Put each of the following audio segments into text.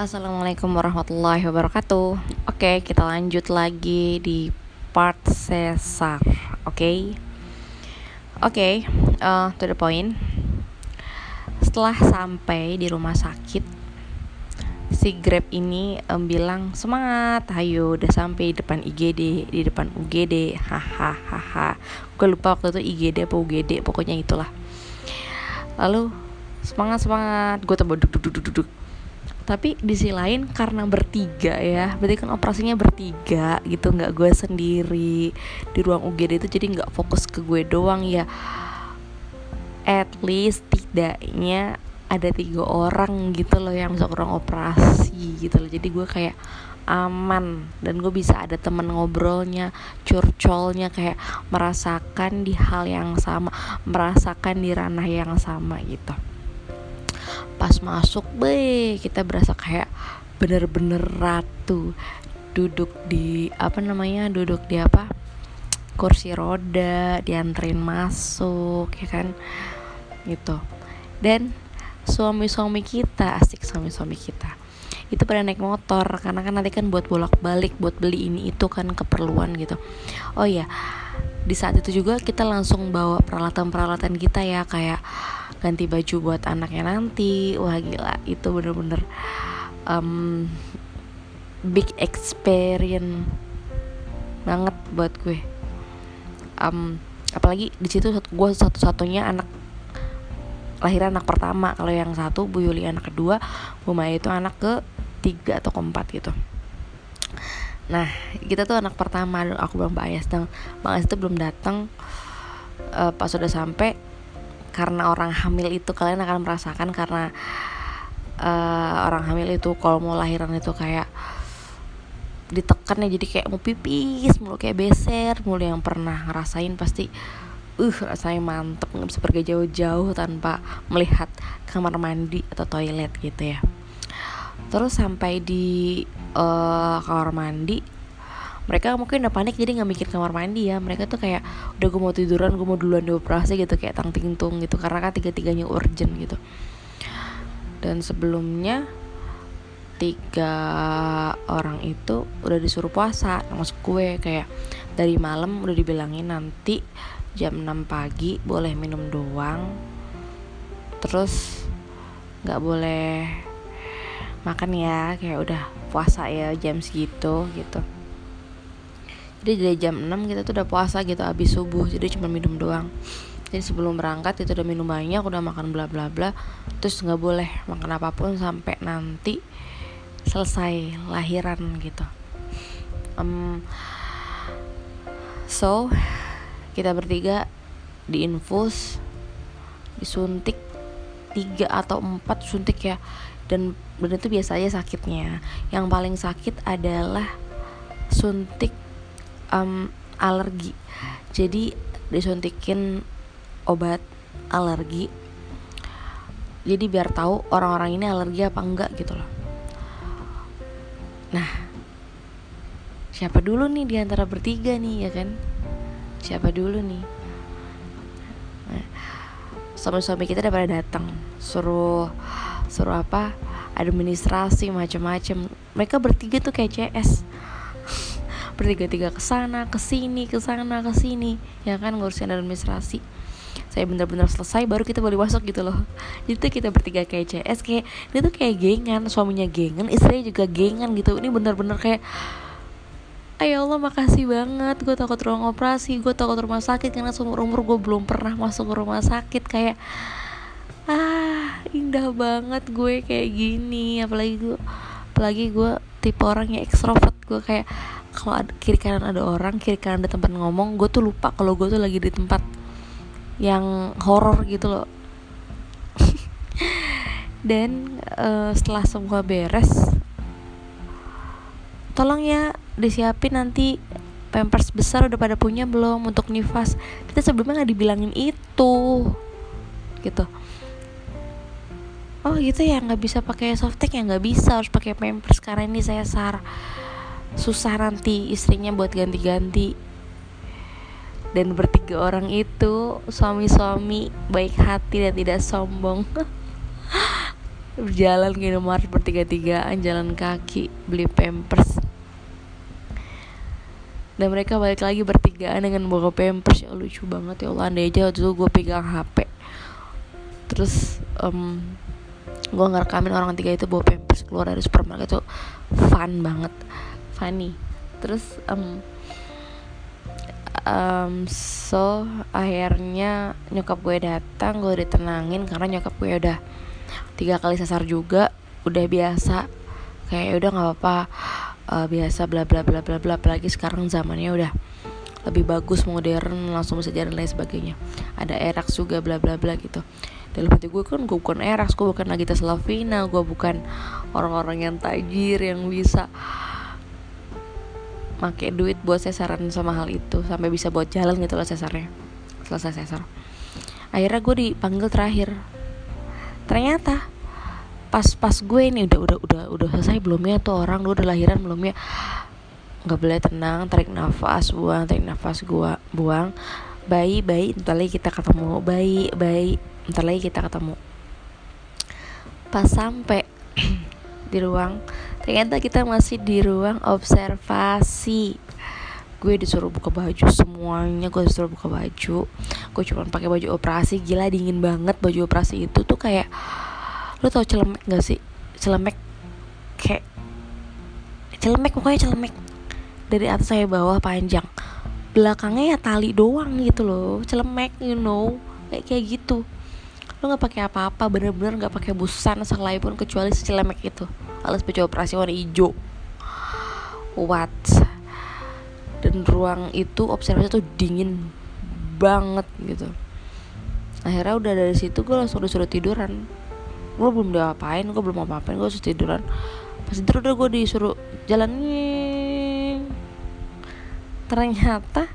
Assalamualaikum warahmatullahi wabarakatuh. Oke, kita lanjut lagi di part sesar. Oke, oke, uh, to the point. Setelah sampai di rumah sakit, si Grab ini um, bilang semangat, ayo udah sampai di depan IGD, di depan UGD, hahaha. Gue lupa waktu itu IGD apa UGD, pokoknya itulah. Lalu semangat semangat, gue tambah duduk duduk duduk tapi di sisi lain karena bertiga ya berarti kan operasinya bertiga gitu nggak gue sendiri di ruang UGD itu jadi nggak fokus ke gue doang ya. At least tidaknya ada tiga orang gitu loh yang masuk ruang operasi gitu loh. Jadi gue kayak aman dan gue bisa ada temen ngobrolnya curcolnya kayak merasakan di hal yang sama merasakan di ranah yang sama gitu pas masuk be kita berasa kayak bener-bener ratu. Duduk di apa namanya duduk di apa kursi roda dianterin masuk ya kan? Gitu. Dan suami-suami kita asik suami-suami kita itu pada naik motor. Karena kan nanti kan buat bolak-balik buat beli ini itu kan keperluan gitu. Oh ya di saat itu juga kita langsung bawa peralatan-peralatan kita ya kayak ganti baju buat anaknya nanti. Wah gila. Itu bener-bener um, big experience banget buat gue. Um, apalagi di situ gue satu-satunya anak lahiran anak pertama. Kalau yang satu Bu Yuli anak kedua Bu Maya itu anak ke tiga atau keempat gitu. Nah kita tuh anak pertama. Aku bilang Mbak Ayas dan Mbak Ayas itu belum datang uh, pas sudah sampai karena orang hamil itu kalian akan merasakan karena uh, orang hamil itu kalau mau lahiran itu kayak ditekan ya jadi kayak mau pipis mulu kayak beser mulu yang pernah ngerasain pasti uh rasanya mantep nggak bisa pergi jauh-jauh tanpa melihat kamar mandi atau toilet gitu ya. Terus sampai di uh, kamar mandi mereka mungkin udah panik jadi nggak mikir kamar mandi ya. Mereka tuh kayak udah gue mau tiduran gue mau duluan dioperasi gitu kayak tang ting tung gitu. Karena kan tiga tiganya urgent gitu. Dan sebelumnya tiga orang itu udah disuruh puasa masuk gue. Kayak dari malam udah dibilangin nanti jam 6 pagi boleh minum doang. Terus nggak boleh makan ya kayak udah puasa ya jam segitu gitu jadi dari jam 6 kita tuh udah puasa gitu habis subuh. Jadi cuma minum doang. Jadi sebelum berangkat itu udah minum banyak udah makan bla bla bla. Terus nggak boleh makan apa pun sampai nanti selesai lahiran gitu. Um, so kita bertiga diinfus disuntik tiga atau empat suntik ya. Dan dan itu biasa aja sakitnya. Yang paling sakit adalah suntik um, alergi. Jadi disuntikin obat alergi. Jadi biar tahu orang-orang ini alergi apa enggak gitu loh. Nah siapa dulu nih di antara bertiga nih ya kan? Siapa dulu nih? Nah, suami-suami kita udah pada datang. Suruh suruh apa? Administrasi macam-macam. Mereka bertiga tuh kayak CS bertiga-tiga ke sana, ke sini, ke sana, ke sini, ya kan ngurusin administrasi. Saya benar-benar selesai baru kita boleh masuk gitu loh. Jadi tuh kita bertiga kayak CS kayak dia tuh kayak gengan, suaminya gengan, istrinya juga gengan gitu. Ini benar-benar kayak Ayo Allah makasih banget Gue takut ruang operasi Gue takut rumah sakit Karena seumur umur gue belum pernah masuk ke rumah sakit Kayak Ah indah banget gue kayak gini Apalagi gue Apalagi gue tipe orang yang ekstrovert Gue kayak kalau kiri kanan ada orang kiri kanan ada tempat ngomong gue tuh lupa kalau gue tuh lagi di tempat yang horor gitu loh. Dan uh, setelah semua beres tolong ya disiapin nanti pampers besar udah pada punya belum untuk nifas? Kita sebelumnya nggak dibilangin itu gitu oh gitu ya nggak bisa pakai softtek ya? Nggak bisa harus pakai pampers. Karena ini saya sar susah nanti istrinya buat ganti-ganti. Dan bertiga orang itu suami-suami baik hati dan tidak sombong. Berjalan ke Indomaret bertiga-tigaan jalan kaki beli pampers. Dan mereka balik lagi bertigaan dengan bawa pampers. Ya lucu banget. Ya Allah andai aja waktu itu gue pegang HP terus um, gue ngerekamin orang tiga itu bawa pampers keluar dari supermarket itu fun banget funny. Terus um, um, so akhirnya nyokap gue datang gue ditenangin karena nyokap gue udah tiga kali sasar juga udah biasa. Kayak ya udah nggak apa-apa uh, biasa bla bla bla bla bla apalagi sekarang zamannya udah lebih bagus modern langsung bisa jalan lain sebagainya. Ada erax juga bla bla bla gitu dalam hati gue kan gue bukan erax gue bukan Nagita Slavina gue bukan orang-orang yang tajir yang bisa make duit buat sesaran sama hal itu sampai bisa buat jalan gitu loh sesarnya. Selesai sesar. Akhirnya gue dipanggil terakhir. Ternyata pas pas gue ini udah udah udah udah selesai belum ya tuh orang udah lahiran belum ya? Nggak boleh tenang tarik nafas buang tarik nafas gua buang. Bayi bayi lagi kita ketemu. Bayi bayi entar lagi kita ketemu. Pas sampai di ruang ternyata kita masih di ruang observasi. Gue disuruh buka baju semuanya gue disuruh buka baju. Gue cuma pakai baju operasi gila dingin banget baju operasi itu tuh kayak lo tau celemek gak sih? Celemek kayak celemek pokoknya celemek. Dari atas saya bawah panjang. Belakangnya ya tali doang gitu loh celemek you know kayak kayak gitu lo nggak pakai apa-apa bener-bener nggak pakai busan sekelai pun kecuali si celemek itu. Alas baju operasi warna hijau. What? Dan ruang itu observasi tuh dingin banget gitu. Akhirnya udah dari situ gue langsung disuruh tiduran. Gue belum diapain gue belum apa apain gue harus tiduran. Pas tidur udah gue disuruh jalan ternyata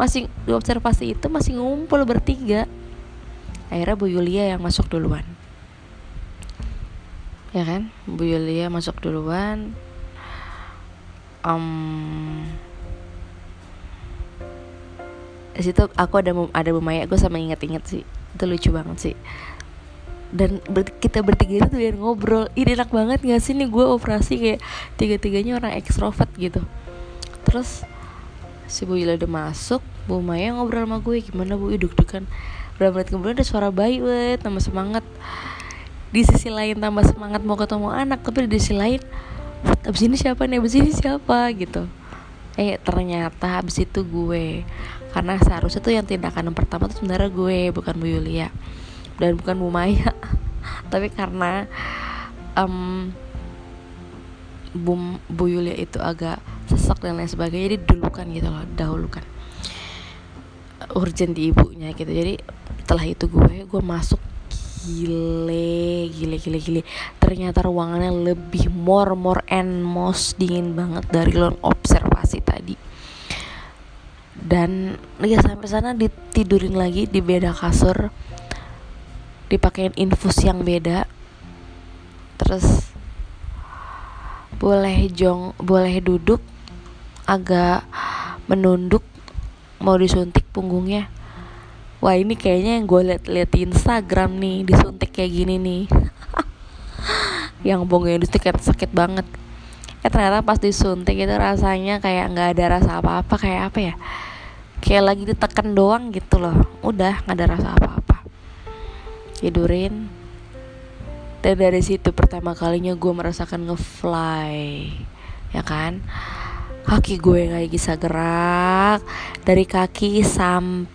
masih di observasi itu masih ngumpul bertiga akhirnya Bu Yulia yang masuk duluan. Ya kan? Bu Yulia masuk duluan. Um, di situ aku ada ada Bu Maya gue sama inget-inget sih. Itu lucu banget sih. Dan ber kita bertiga itu yang ngobrol. Ini enak banget gak sih nih gue operasi kayak tiga tiganya orang ekstrovert gitu. Terus si Bu Yula udah masuk Bu Maya ngobrol sama gue gimana Bu? Duduk kan berapa menit kemudian ada suara bayi wet tambah semangat. Di sisi lain tambah semangat mau ketemu anak tapi di sisi lain abis ini siapa nih? Abis ini siapa? Gitu. Eh ternyata abis itu gue. Karena seharusnya tuh yang tindakan yang pertama tuh sebenarnya gue bukan Bu Yulia. Dan bukan Bu Maya. Tapi karena um, Bu, Bu Yulia itu agak sesak dan lain sebagainya jadi dulukan gitu loh dahulukan urgent di ibunya gitu. Jadi setelah itu gue gue masuk gile gile gile gile. Ternyata ruangannya lebih more more and most dingin banget dari ruang observasi tadi. Dan ya sampai sana ditidurin lagi di beda kasur dipakein infus yang beda. Terus boleh jong boleh duduk agak menunduk mau disuntik punggungnya. Wah ini kayaknya yang gue liat-liat di Instagram nih disuntik kayak gini nih. Yang punggungnya disuntik sakit banget. Eh ternyata pas disuntik itu rasanya kayak nggak ada rasa apa-apa kayak apa ya? Kayak lagi ditekan doang gitu loh. Udah nggak ada rasa apa-apa. Tidurin. Dan dari situ pertama kalinya gue merasakan ngefly ya kan kaki gue nggak bisa gerak dari kaki sampai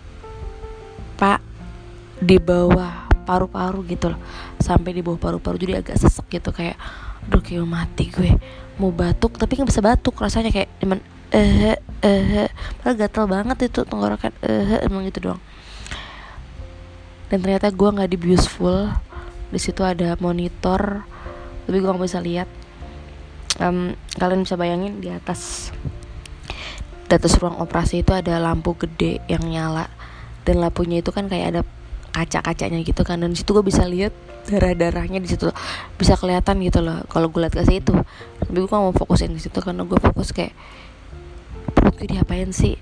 di bawah paru-paru gitu loh. Sampai di bawah paru-paru. Jadi agak sesek gitu kayak aduh kayak mati gue. Mau batuk tapi nggak bisa batuk rasanya kayak cuman eh eh padahal gatel banget itu tenggorokan eh emang gitu doang. Dan ternyata gue nggak di beautiful di situ ada monitor tapi gue nggak bisa lihat um, kalian bisa bayangin di atas di atas ruang operasi itu ada lampu gede yang nyala. Dan lampunya itu kan kayak ada kaca-kacanya gitu kan. Dan situ gue bisa lihat darah-darahnya di situ. Bisa kelihatan gitu loh kalau gue lihat ke situ. Tapi gue mau fokusin di situ karena gue fokus kayak perut gue diapain sih?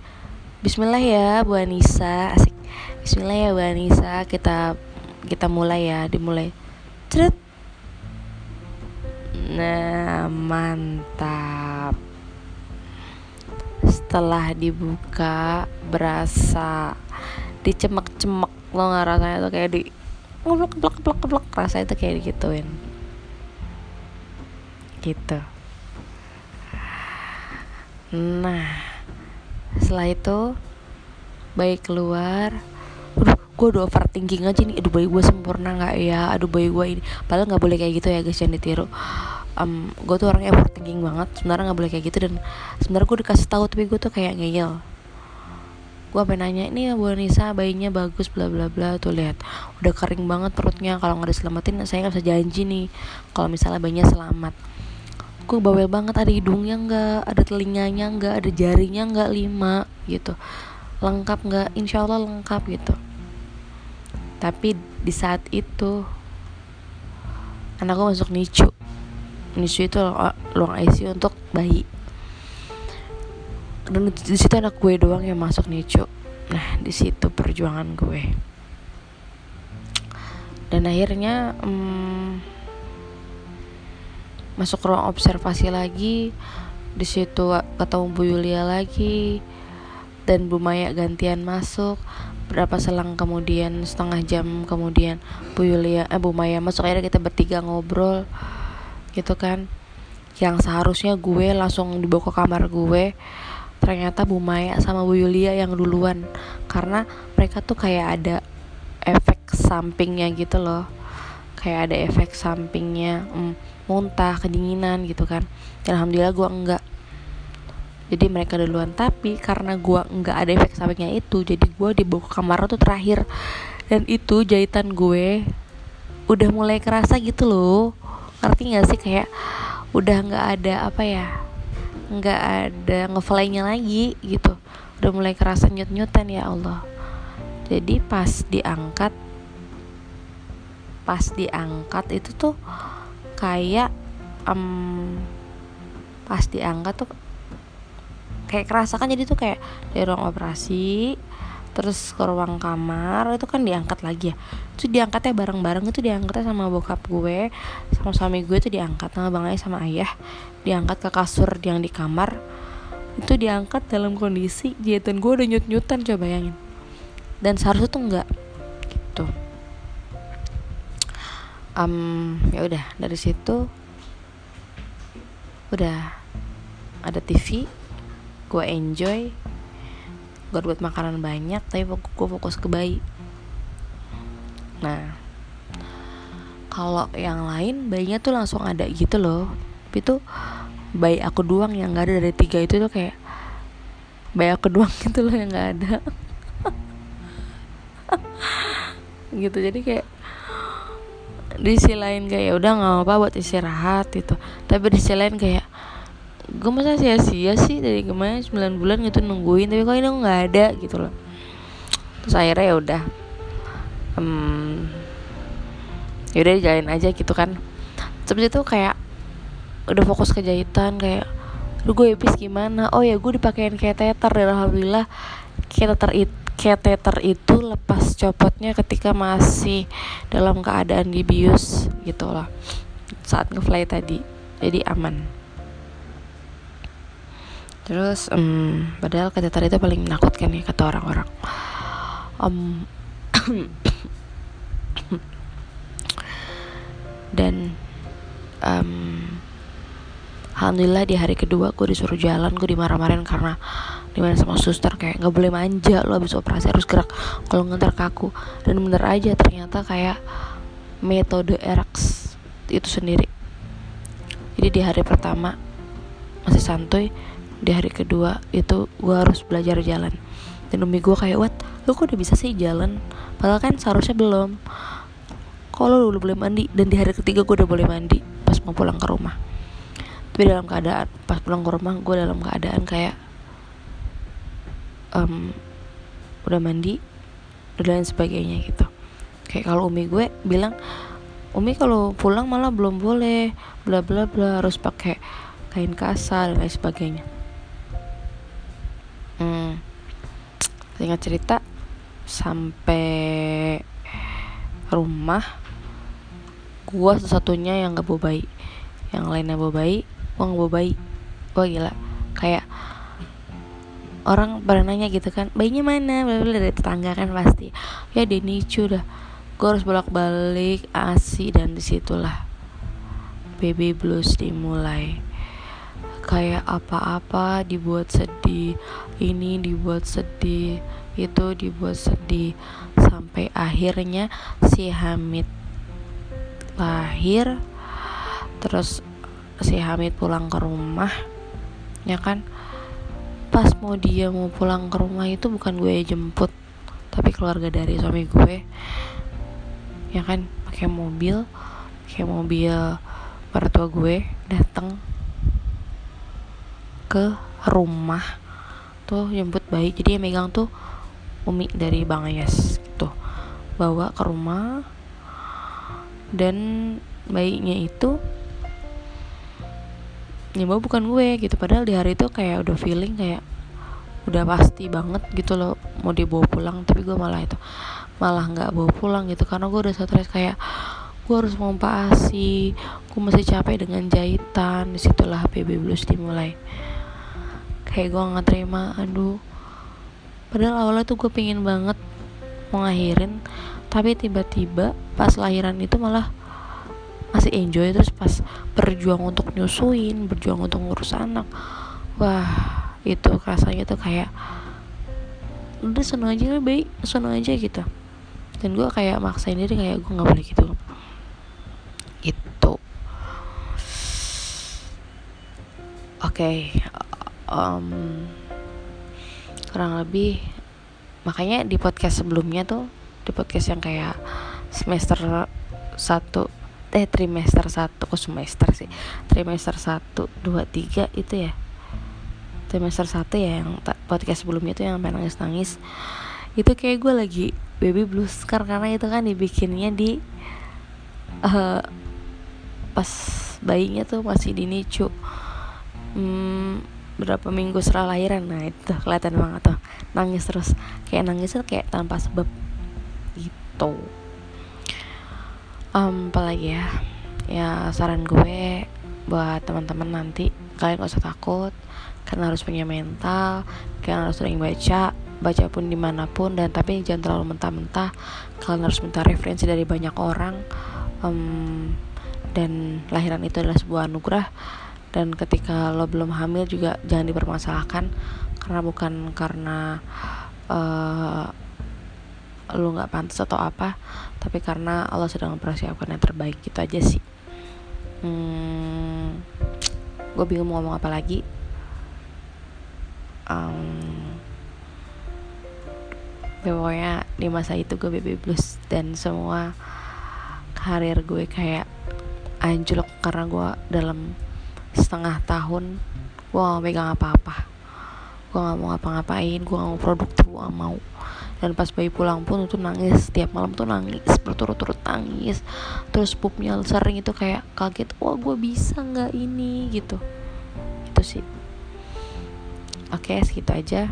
Bismillah ya Bu Anissa. Asik. Bismillah ya Bu Anissa. Kita kita mulai ya dimulai. Ceret Nah, mantap. Setelah dibuka, berasa dicemek-cemek lo nggak rasanya tuh kayak di ngeblok blok blok blok rasanya tuh kayak digituin. Gitu. Nah setelah itu baik keluar. Aduh gue udah overthinking aja nih. Aduh bayi gue sempurna nggak ya? Aduh bayi gue ini. Padahal nggak boleh kayak gitu ya guys jangan ditiru um, gue tuh orangnya overthinking banget. Sebenarnya nggak boleh kayak gitu dan sebenarnya gue dikasih tahu tapi gue tuh kayak ngeyel. Gue pengen nanya ini Bu Nisa bayinya bagus bla bla bla. Tuh lihat udah kering banget perutnya. Kalau nggak diselamatin saya nggak bisa janji nih kalau misalnya bayinya selamat. Gue bawel banget ada hidungnya nggak? Ada telinganya nggak? Ada jarinya nggak lima? Gitu. Lengkap nggak? Insya Allah lengkap gitu. Tapi di saat itu anakku masuk nicu nicu itu ruang ICU untuk bayi. Dan di situ anak gue doang yang masuk nicu nah di situ perjuangan gue. Dan akhirnya hmm, masuk ruang observasi lagi. Di situ ketemu Bu Yulia lagi. Dan Bu Maya gantian masuk. Berapa selang kemudian setengah jam kemudian Bu Yulia eh Bu Maya masuk. Akhirnya kita bertiga ngobrol gitu kan. Yang seharusnya gue langsung dibawa ke kamar gue ternyata Bu Maya sama Bu Yulia yang duluan. Karena mereka tuh kayak ada efek sampingnya gitu loh. Kayak ada efek sampingnya mm, muntah kedinginan gitu kan. Dan alhamdulillah gue enggak. Jadi mereka duluan. Tapi karena gue nggak ada efek sampingnya itu jadi gue dibawa ke kamar tuh terakhir. Dan itu jahitan gue udah mulai kerasa gitu loh ngerti gak sih? Kayak udah nggak ada apa ya nggak ada ngeflynya lagi gitu. Udah mulai kerasa nyut nyutan ya Allah. Jadi pas diangkat pas diangkat itu tuh kayak um, pas diangkat tuh kayak kerasa kan jadi tuh kayak dari ruang operasi terus ke ruang kamar itu kan diangkat lagi ya. Itu diangkatnya bareng-bareng itu diangkatnya sama bokap gue sama suami gue itu diangkat sama bang ayah sama ayah. Diangkat ke kasur yang di kamar itu diangkat dalam kondisi jahitan gue udah nyut-nyutan coba bayangin. Dan seharusnya tuh enggak gitu. Um, ya udah dari situ udah ada TV gue enjoy gue buat makanan banyak tapi gue fokus ke bayi. Nah kalau yang lain bayinya tuh langsung ada gitu loh. Tapi tuh bayi aku doang yang nggak ada. Dari tiga itu tuh kayak bayi aku doang gitu loh yang nggak ada. Gitu jadi kayak di sisi lain kayak ya udah nggak apa buat istirahat gitu. Tapi di sisi lain kayak gue masa sia-sia sih dari kemarin 9 bulan gitu nungguin tapi kok ini nggak ada gitu loh. Terus akhirnya ya udah um, ya udah jalanin aja gitu kan. Terus itu kayak udah fokus ke jahitan kayak lu gue habis gimana? Oh ya gue dipakein kateter dan alhamdulillah kateter itu kateter itu lepas copotnya ketika masih dalam keadaan dibius gitu loh saat ngefly tadi. Jadi aman terus um, padahal kateter itu paling menakutkan ya kata orang-orang. Um, dan um, alhamdulillah di hari kedua gue disuruh jalan gue dimarah-marahin karena di mana sama suster kayak nggak boleh manja lo habis operasi harus gerak. Kalau ngantar kaku dan bener aja ternyata kayak metode erax itu sendiri. Jadi di hari pertama masih santuy di hari kedua itu gue harus belajar jalan. Dan umi gue kayak what? Lu kok udah bisa sih jalan? Padahal kan seharusnya belum. Kalau lu boleh mandi? Dan di hari ketiga gue udah boleh mandi pas mau pulang ke rumah. Tapi dalam keadaan pas pulang ke rumah gue dalam keadaan kayak um, udah mandi dan lain sebagainya gitu. Kayak kalau umi gue bilang umi kalau pulang malah belum boleh bla bla bla harus pakai kain kasar dan lain sebagainya hmm, singkat cerita sampai rumah gua satu-satunya yang gak bawa bayi. Yang lainnya bawa bayi gue nggak bawa bayi. Gue gila. Kayak orang pada nanya gitu kan bayinya mana? Bla dari tetangga kan pasti. Ya Denicu dah. Gue harus bolak balik asi dan di situlah. Baby blues dimulai kayak apa-apa dibuat sedih ini dibuat sedih itu dibuat sedih. Sampai akhirnya si Hamid lahir terus si Hamid pulang ke rumah ya kan? Pas mau dia mau pulang ke rumah itu bukan gue jemput tapi keluarga dari suami gue ya kan? Pakai mobil pakai mobil mertua gue datang ke rumah. Tuh jemput bayi. Jadi yang megang tuh umi dari bang Ayas gitu. Bawa ke rumah. Dan bayinya itu ya bawa bukan gue gitu. Padahal di hari itu kayak udah feeling kayak udah pasti banget gitu loh mau dibawa pulang. Tapi gue malah itu malah nggak bawa pulang gitu. Karena gue udah stres kayak gue harus pompa asi gue masih capek dengan jahitan. Di situlah baby blues dimulai kayak gue nggak terima aduh. Padahal awalnya tuh gue pingin banget mau ngakhirin tapi tiba-tiba pas lahiran itu malah masih enjoy terus pas berjuang untuk nyusuin berjuang untuk ngurus anak wah itu rasanya tuh kayak udah seneng aja baik seneng aja gitu. Dan gue kayak maksain diri kayak gue nggak boleh gitu. Itu oke okay. Um, kurang lebih makanya di podcast sebelumnya tuh di podcast yang kayak semester satu eh trimester satu kok semester sih? Trimester satu dua tiga itu ya. Semester satu ya yang podcast sebelumnya itu yang pengen nangis nangis itu kayak gue lagi baby blues karena itu kan dibikinnya di uh, pas bayinya tuh masih di nicu hmm, berapa minggu setelah lahiran nah itu kelihatan banget tuh. Nangis terus. Kayak nangis tuh kayak tanpa sebab. Gitu. Um, apalagi ya? Ya saran gue buat teman-teman nanti kalian gak usah takut kalian harus punya mental kalian harus sering baca baca pun di mana pun dan tapi jangan terlalu mentah-mentah. Kalian harus minta referensi dari banyak orang. Um, dan lahiran itu adalah sebuah anugerah dan ketika lo belum hamil juga jangan dipermasalahkan karena bukan karena uh, lo nggak pantas atau apa tapi karena Allah sedang mempersiapkan yang terbaik gitu aja sih. Hmm, gue bingung mau ngomong apa lagi. Um, ya pokoknya di masa itu gue baby blues dan semua karir gue kayak anjlok karena gue dalam setengah tahun gue gak megang apa-apa. Gue gak mau ngapa-ngapain gue gak mau produktif gue gak mau. Dan pas bayi pulang pun itu nangis setiap malam tuh nangis berturut-turut nangis. Terus pupnya sering itu kayak kaget wah gue bisa nggak ini? Gitu. Itu sih. Oke okay, segitu aja.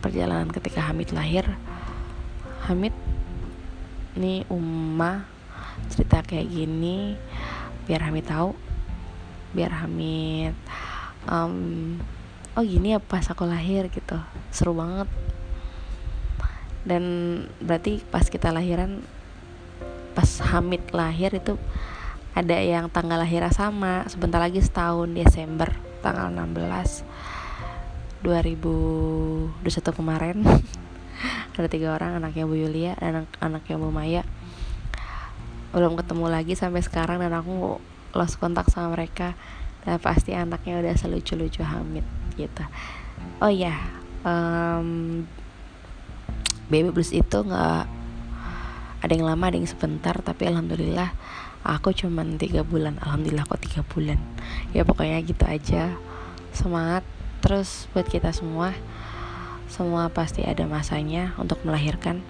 Perjalanan ketika Hamid lahir. Hamid nih Umma cerita kayak gini biar Hamid tahu biar Hamid. Um, oh gini ya pas aku lahir gitu. Seru banget. Dan berarti pas kita lahiran pas Hamid lahir itu ada yang tanggal lahirnya sama. Sebentar lagi setahun Desember tanggal 16 2021 kemarin. Ada tiga orang anaknya Bu Yulia dan anak anaknya Bu Maya. Belum ketemu lagi sampai sekarang dan aku lost kontak sama mereka dan pasti anaknya udah selucu-lucu Hamid gitu. Oh ya um, baby blues itu nggak ada yang lama ada yang sebentar tapi alhamdulillah aku cuman tiga bulan. Alhamdulillah kok tiga bulan. Ya pokoknya gitu aja. Semangat terus buat kita semua. Semua pasti ada masanya untuk melahirkan.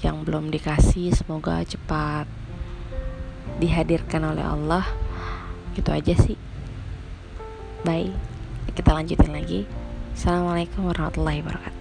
Yang belum dikasih semoga cepat dihadirkan oleh Allah. Gitu aja sih. Bye. Kita lanjutin lagi. Assalamualaikum warahmatullahi wabarakatuh